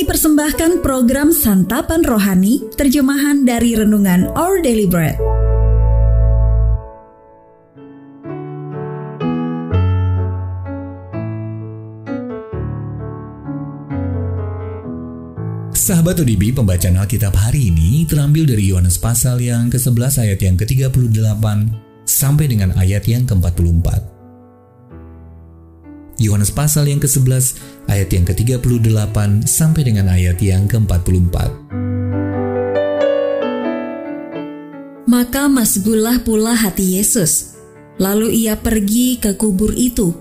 Kami persembahkan program Santapan Rohani, terjemahan dari Renungan Our Daily Bread. Sahabat ODB, pembacaan Alkitab hari ini terambil dari Yohanes pasal yang ke-11 ayat yang ke-38 sampai dengan ayat yang ke-44. Yohanes pasal yang ke-11 ayat yang ke-38 sampai dengan ayat yang ke-44. Maka masgulah pula hati Yesus. Lalu ia pergi ke kubur itu.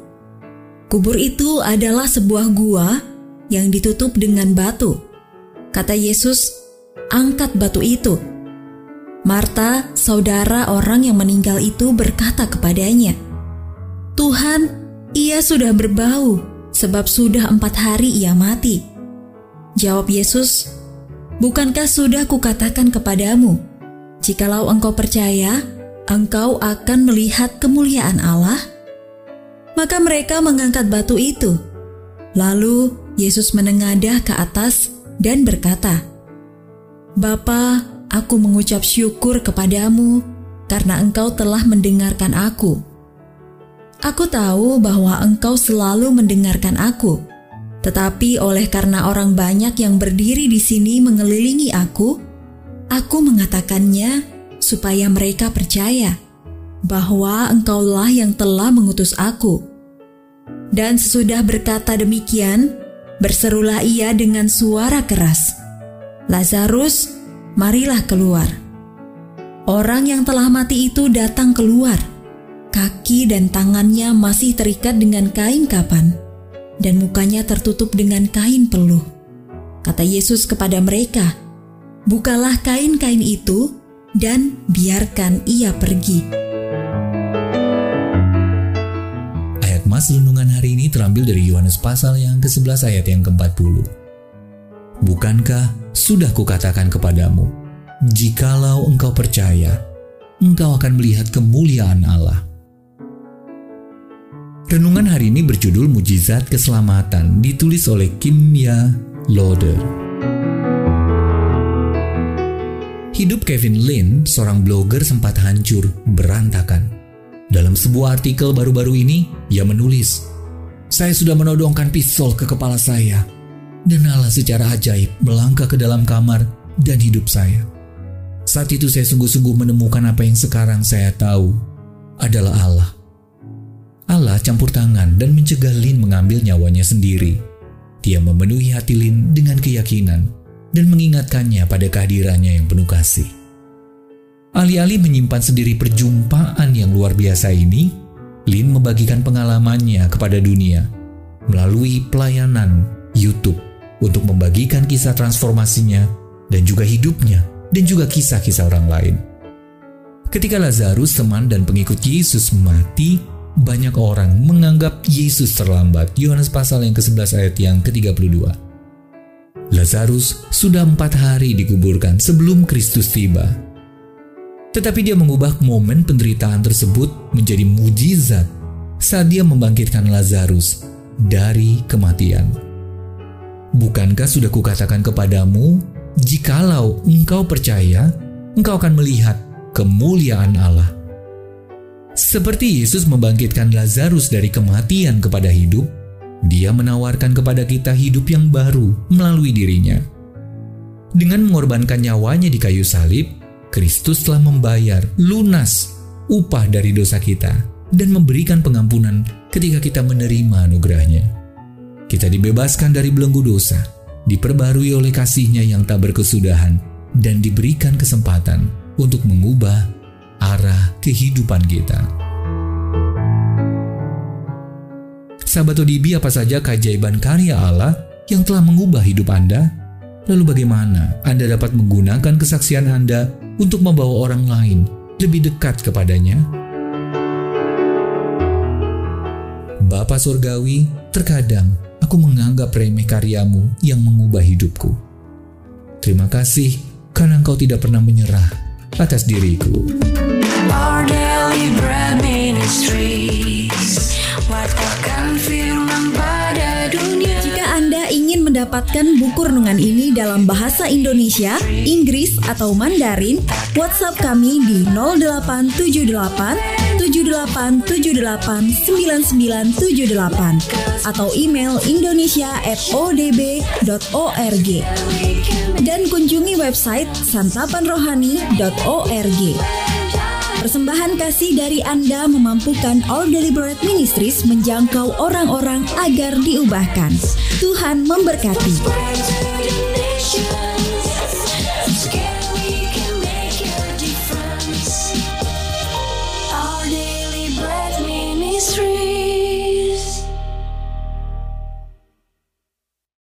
Kubur itu adalah sebuah gua yang ditutup dengan batu. Kata Yesus, "Angkat batu itu." Marta, saudara orang yang meninggal itu, berkata kepadanya, "Tuhan, ia sudah berbau, sebab sudah empat hari ia mati." Jawab Yesus, "Bukankah sudah kukatakan kepadamu, jikalau engkau percaya, engkau akan melihat kemuliaan Allah?" Maka mereka mengangkat batu itu. Lalu Yesus menengadah ke atas dan berkata, Bapa, aku mengucap syukur kepadamu karena engkau telah mendengarkan aku. Aku tahu bahwa engkau selalu mendengarkan aku, tetapi oleh karena orang banyak yang berdiri di sini mengelilingi aku, aku mengatakannya supaya mereka percaya bahwa engkaulah yang telah mengutus aku. Dan sesudah berkata demikian, Berserulah ia dengan suara keras, "Lazarus, marilah keluar." Orang yang telah mati itu datang keluar. Kaki dan tangannya masih terikat dengan kain kapan, dan mukanya tertutup dengan kain peluh. Kata Yesus kepada mereka, "Bukalah kain-kain itu dan biarkan ia pergi." Mas renungan hari ini terambil dari Yohanes pasal yang ke-11 ayat yang ke-40. Bukankah sudah kukatakan kepadamu, jikalau engkau percaya, engkau akan melihat kemuliaan Allah. Renungan hari ini berjudul Mujizat Keselamatan, ditulis oleh Kimya Loder. Hidup Kevin Lin, seorang blogger sempat hancur, berantakan. Dalam sebuah artikel baru-baru ini, ia menulis, Saya sudah menodongkan pistol ke kepala saya, dan Allah secara ajaib melangkah ke dalam kamar dan hidup saya. Saat itu saya sungguh-sungguh menemukan apa yang sekarang saya tahu adalah Allah. Allah campur tangan dan mencegah Lin mengambil nyawanya sendiri. Dia memenuhi hati Lin dengan keyakinan dan mengingatkannya pada kehadirannya yang penuh kasih. Alih-alih menyimpan sendiri perjumpaan yang luar biasa ini, Lin membagikan pengalamannya kepada dunia melalui pelayanan YouTube untuk membagikan kisah transformasinya dan juga hidupnya dan juga kisah-kisah orang lain. Ketika Lazarus, teman dan pengikut Yesus mati, banyak orang menganggap Yesus terlambat. Yohanes pasal yang ke-11 ayat yang ke-32. Lazarus sudah empat hari dikuburkan sebelum Kristus tiba tetapi dia mengubah momen penderitaan tersebut menjadi mujizat saat dia membangkitkan Lazarus dari kematian. Bukankah sudah kukatakan kepadamu, jikalau engkau percaya, engkau akan melihat kemuliaan Allah. Seperti Yesus membangkitkan Lazarus dari kematian kepada hidup, dia menawarkan kepada kita hidup yang baru melalui dirinya. Dengan mengorbankan nyawanya di kayu salib, Kristus telah membayar lunas upah dari dosa kita dan memberikan pengampunan ketika kita menerima anugerahnya. Kita dibebaskan dari belenggu dosa, diperbarui oleh kasihnya yang tak berkesudahan, dan diberikan kesempatan untuk mengubah arah kehidupan kita. Sahabat ODB, apa saja keajaiban karya Allah yang telah mengubah hidup Anda? Lalu bagaimana Anda dapat menggunakan kesaksian Anda untuk membawa orang lain lebih dekat kepadanya? Bapa Surgawi, terkadang aku menganggap remeh karyamu yang mengubah hidupku. Terima kasih karena engkau tidak pernah menyerah atas diriku. Our daily bread ministries, mendapatkan buku renungan ini dalam bahasa Indonesia, Inggris, atau Mandarin, WhatsApp kami di 0878 78789978 atau email indonesia@odb.org dan kunjungi website santapanrohani.org. Persembahan kasih dari Anda memampukan All Deliberate Ministries menjangkau orang-orang agar diubahkan. Tuhan memberkati.